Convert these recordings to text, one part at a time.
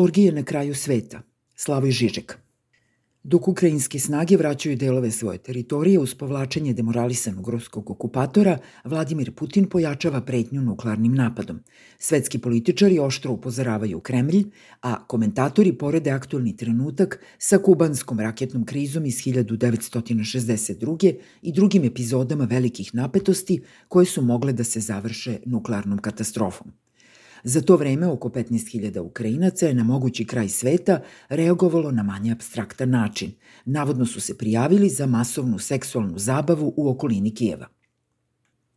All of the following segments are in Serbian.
Orgije na kraju sveta. Slavoj Žižek. Dok ukrajinske snage vraćaju delove svoje teritorije uz povlačenje demoralisanog ruskog okupatora, Vladimir Putin pojačava pretnju nuklearnim napadom. Svetski političari oštro upozoravaju Kremlj, a komentatori porede aktualni trenutak sa kubanskom raketnom krizom iz 1962. i drugim epizodama velikih napetosti koje su mogle da se završe nuklearnom katastrofom. Za to vreme oko 15.000 Ukrajinaca je na mogući kraj sveta reagovalo na manje abstraktan način. Navodno su se prijavili za masovnu seksualnu zabavu u okolini Kijeva.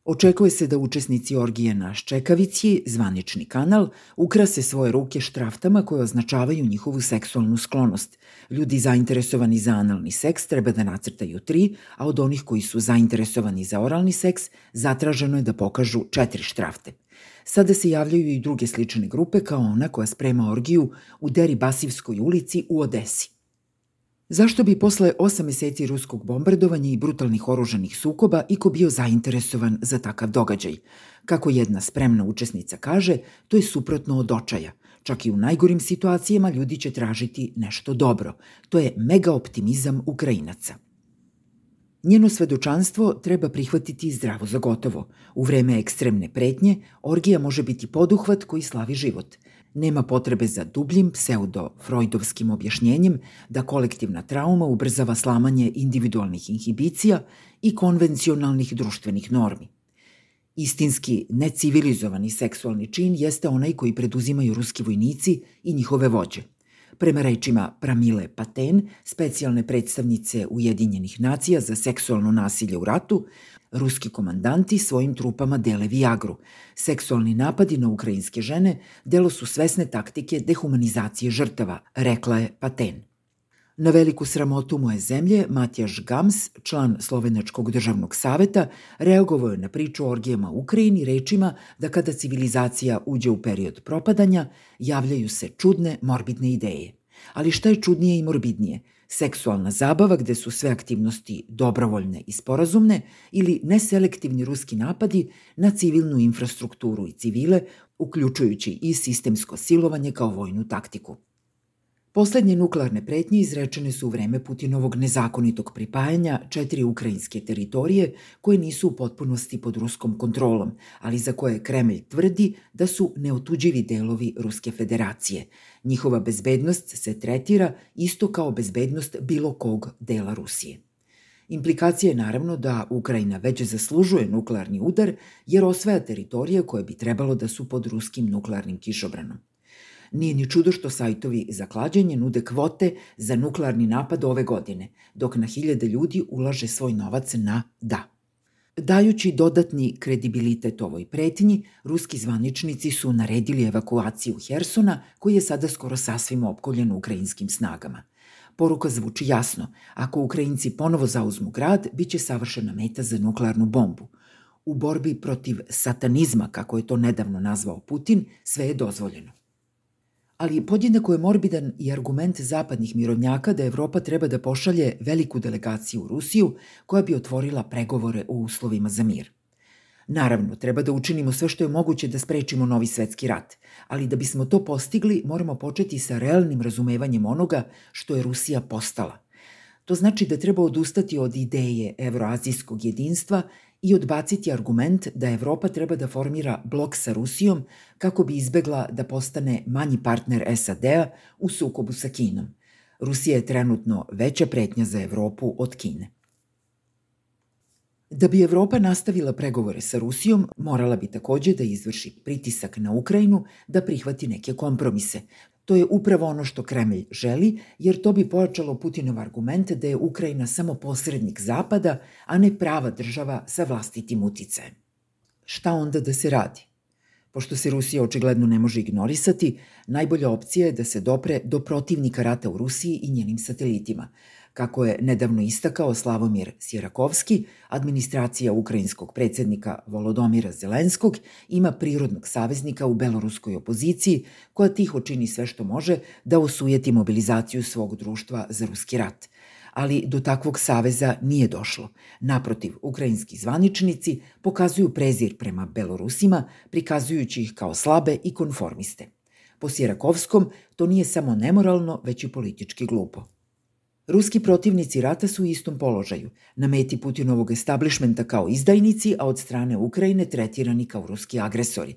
Očekuje se da učesnici orgije na Ščekavici, zvanični kanal, ukrase svoje ruke štraftama koje označavaju njihovu seksualnu sklonost. Ljudi zainteresovani za analni seks treba da nacrtaju tri, a od onih koji su zainteresovani za oralni seks zatraženo je da pokažu četiri štrafte. Sada se javljaju i druge slične grupe kao ona koja sprema orgiju u Deribasivskoj ulici u Odesi. Zašto bi posle osam meseci ruskog bombardovanja i brutalnih oružanih sukoba iko bio zainteresovan za takav događaj? Kako jedna spremna učesnica kaže, to je suprotno od očaja. Čak i u najgorim situacijama ljudi će tražiti nešto dobro. To je mega optimizam Ukrajinaca. Njeno svedočanstvo treba prihvatiti zdravo za gotovo. U vreme ekstremne pretnje, orgija može biti poduhvat koji slavi život. Nema potrebe za dubljim pseudo-freudovskim objašnjenjem da kolektivna trauma ubrzava slamanje individualnih inhibicija i konvencionalnih društvenih normi. Istinski necivilizovani seksualni čin jeste onaj koji preduzimaju ruski vojnici i njihove vođe. Prema rečima Pramile Paten, specijalne predstavnice Ujedinjenih nacija za seksualno nasilje u ratu, ruski komandanti svojim trupama dele Viagru. Seksualni napadi na ukrajinske žene delo su svesne taktike dehumanizacije žrtava, rekla je Paten. Na veliku sramotu moje zemlje, Matjaš Gams, član Slovenačkog državnog saveta, reagovao je na priču o orgijama u Ukrajini rečima da kada civilizacija uđe u period propadanja, javljaju se čudne, morbidne ideje. Ali šta je čudnije i morbidnije? Seksualna zabava gde su sve aktivnosti dobrovoljne i sporazumne ili neselektivni ruski napadi na civilnu infrastrukturu i civile, uključujući i sistemsko silovanje kao vojnu taktiku. Poslednje nuklearne pretnje izrečene su u vreme Putinovog nezakonitog pripajanja četiri ukrajinske teritorije koje nisu u potpunosti pod ruskom kontrolom, ali za koje Kremlj tvrdi da su neotuđivi delovi Ruske federacije. Njihova bezbednost se tretira isto kao bezbednost bilo kog dela Rusije. Implikacija je naravno da Ukrajina već zaslužuje nuklearni udar jer osvaja teritorije koje bi trebalo da su pod ruskim nuklearnim kišobranom. Nije ni čudo što sajtovi za klađenje nude kvote za nuklearni napad ove godine, dok na hiljade ljudi ulaže svoj novac na da. Dajući dodatni kredibilitet ovoj pretnji, ruski zvaničnici su naredili evakuaciju Hersona, koji je sada skoro sasvim opkoljen ukrajinskim snagama. Poruka zvuči jasno. Ako Ukrajinci ponovo zauzmu grad, bit će savršena meta za nuklearnu bombu. U borbi protiv satanizma, kako je to nedavno nazvao Putin, sve je dozvoljeno ali podjednako je morbidan i argument zapadnih mirovnjaka da Evropa treba da pošalje veliku delegaciju u Rusiju koja bi otvorila pregovore o uslovima za mir. Naravno, treba da učinimo sve što je moguće da sprečimo novi svetski rat, ali da bismo to postigli moramo početi sa realnim razumevanjem onoga što je Rusija postala. To znači da treba odustati od ideje evroazijskog jedinstva i odbaciti argument da Evropa treba da formira blok sa Rusijom kako bi izbegla da postane manji partner SAD-a u sukobu sa Kinom. Rusija je trenutno veća pretnja za Evropu od Kine. Da bi Evropa nastavila pregovore sa Rusijom, morala bi takođe da izvrši pritisak na Ukrajinu da prihvati neke kompromise, To je upravo ono što Kremlj želi, jer to bi pojačalo Putinov argument da je Ukrajina samo posrednik Zapada, a ne prava država sa vlastitim uticajem. Šta onda da se radi? Pošto se Rusija očigledno ne može ignorisati, najbolja opcija je da se dopre do protivnika rata u Rusiji i njenim satelitima – Kako je nedavno istakao Slavomir Sjerakovski, administracija ukrajinskog predsednika Volodomira Zelenskog ima prirodnog saveznika u beloruskoj opoziciji koja tiho čini sve što može da osujeti mobilizaciju svog društva za ruski rat ali do takvog saveza nije došlo. Naprotiv, ukrajinski zvaničnici pokazuju prezir prema Belorusima, prikazujući ih kao slabe i konformiste. Po Sjerakovskom, to nije samo nemoralno, već i politički glupo. Ruski protivnici rata su u istom položaju, na meti Putinovog establishmenta kao izdajnici, a od strane Ukrajine tretirani kao ruski agresori.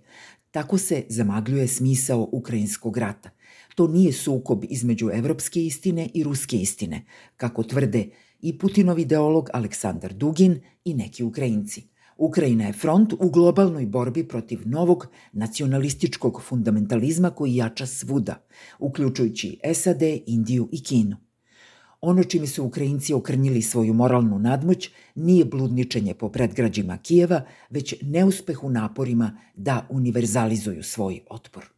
Tako se zamagljuje smisao ukrajinskog rata. To nije sukob između evropske istine i ruske istine, kako tvrde i Putinov ideolog Aleksandar Dugin i neki Ukrajinci. Ukrajina je front u globalnoj borbi protiv novog nacionalističkog fundamentalizma koji jača svuda, uključujući SAD, Indiju i Kinu. Ono čime su Ukrajinci okrnjili svoju moralnu nadmoć nije bludničenje po predgrađima Kijeva, već neuspeh u naporima da univerzalizuju svoj otpor.